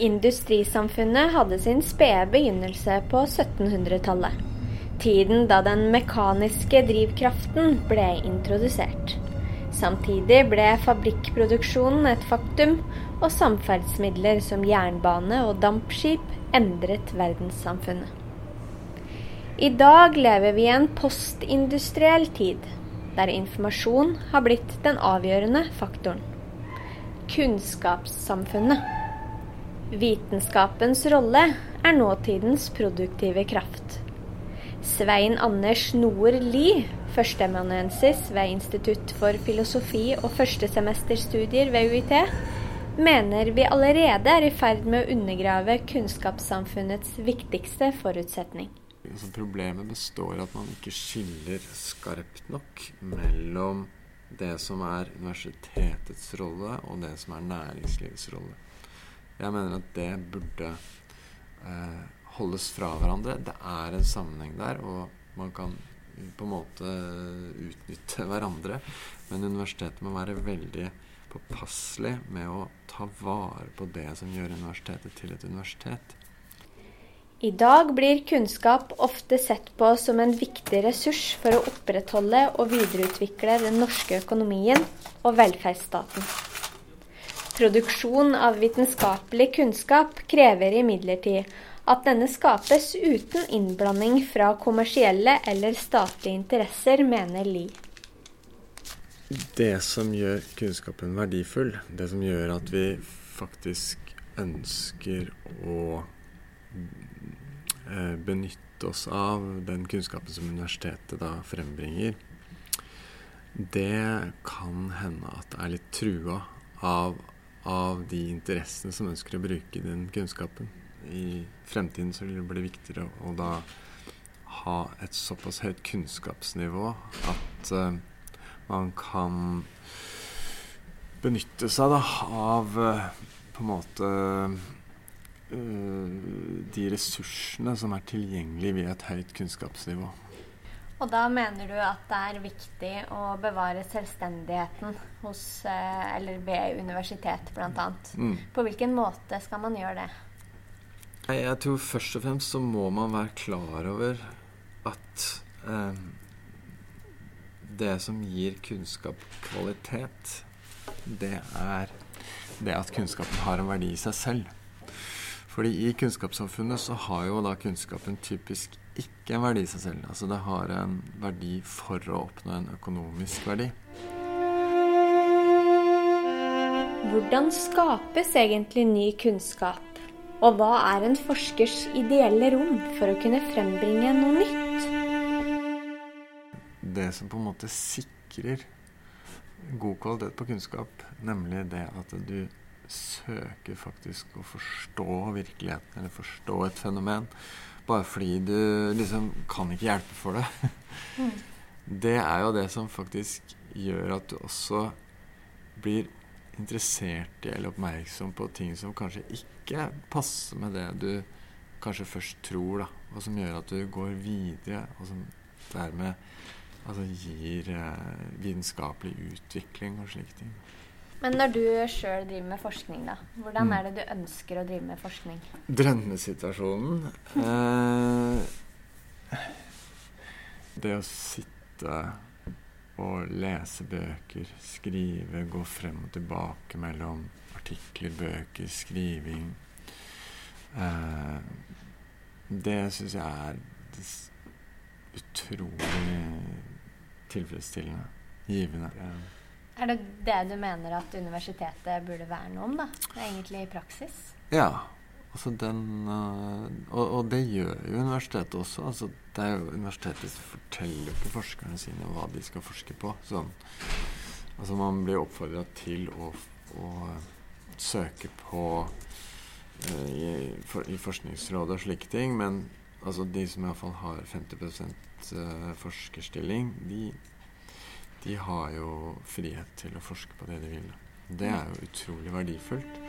Industrisamfunnet hadde sin spede begynnelse på 1700-tallet. Tiden da den mekaniske drivkraften ble introdusert. Samtidig ble fabrikkproduksjonen et faktum, og samferdsmidler som jernbane og dampskip endret verdenssamfunnet. I dag lever vi i en postindustriell tid, der informasjon har blitt den avgjørende faktoren. Kunnskapssamfunnet. Vitenskapens rolle er nåtidens produktive kraft. Svein Anders Noer Lie, førsteamanuensis ved Institutt for filosofi og førstesemesterstudier ved UiT, mener vi allerede er i ferd med å undergrave kunnskapssamfunnets viktigste forutsetning. Problemet består i at man ikke skiller skarpt nok mellom det som er universitetets rolle, og det som er næringslivets rolle. Jeg mener at det burde eh, holdes fra hverandre. Det er en sammenheng der, og man kan på en måte utnytte hverandre. Men universitetet må være veldig påpasselig med å ta vare på det som gjør universitetet til et universitet. I dag blir kunnskap ofte sett på som en viktig ressurs for å opprettholde og videreutvikle den norske økonomien og velferdsstaten. Produksjon av vitenskapelig kunnskap krever imidlertid at denne skapes uten innblanding fra kommersielle eller statlige interesser, mener Lie. Det som gjør kunnskapen verdifull, det som gjør at vi faktisk ønsker å Eh, benytte oss av den kunnskapen som universitetet da frembringer, det kan hende at det er litt trua av, av de interessene som ønsker å bruke den kunnskapen. I fremtiden så vil det bli viktigere å, da ha et såpass høyt kunnskapsnivå at uh, man kan benytte seg da av uh, på en måte uh, de ressursene som er tilgjengelige ved et høyt kunnskapsnivå. Og da mener du at det er viktig å bevare selvstendigheten hos, eh, eller ved universitet bl.a. Mm. På hvilken måte skal man gjøre det? Jeg tror først og fremst så må man være klar over at eh, det som gir kunnskap kvalitet, det er det at kunnskapen har en verdi i seg selv. Fordi i kunnskapssamfunnet så har jo da kunnskapen typisk ikke en verdi i seg selv. Altså det har en verdi for å oppnå en økonomisk verdi. Hvordan skapes egentlig ny kunnskap? Og hva er en forskers ideelle rom for å kunne frembringe noe nytt? Det som på en måte sikrer god kvalitet på kunnskap, nemlig det at du søker faktisk å forstå virkeligheten, eller forstå et fenomen, bare fordi du liksom kan ikke hjelpe for det. Mm. Det er jo det som faktisk gjør at du også blir interessert i eller oppmerksom på ting som kanskje ikke passer med det du kanskje først tror, da, og som gjør at du går videre, og som dermed altså, gir eh, vitenskapelig utvikling og slike ting. Men når du sjøl driver med forskning, da, hvordan mm. er det du ønsker å drive med forskning? Drømmesituasjonen eh, Det å sitte og lese bøker, skrive, gå frem og tilbake mellom artikler, bøker, skriving eh, Det syns jeg er utrolig tilfredsstillende. Givende. Er det det du mener at universitetet burde verne om, da? Egentlig i praksis? Ja. Altså den, uh, og, og, det gjør jo universitetet også. Altså det er jo Universitetet forteller jo ikke forskerne sine hva de skal forske på. Sånn. Altså man blir oppfordra til å, å, søke på uh, i, for, i, Forskningsrådet og slike ting, men altså de som iallfall har 50 uh, forskerstilling, de de har jo frihet til å forske på det de vil. Det er jo utrolig verdifullt.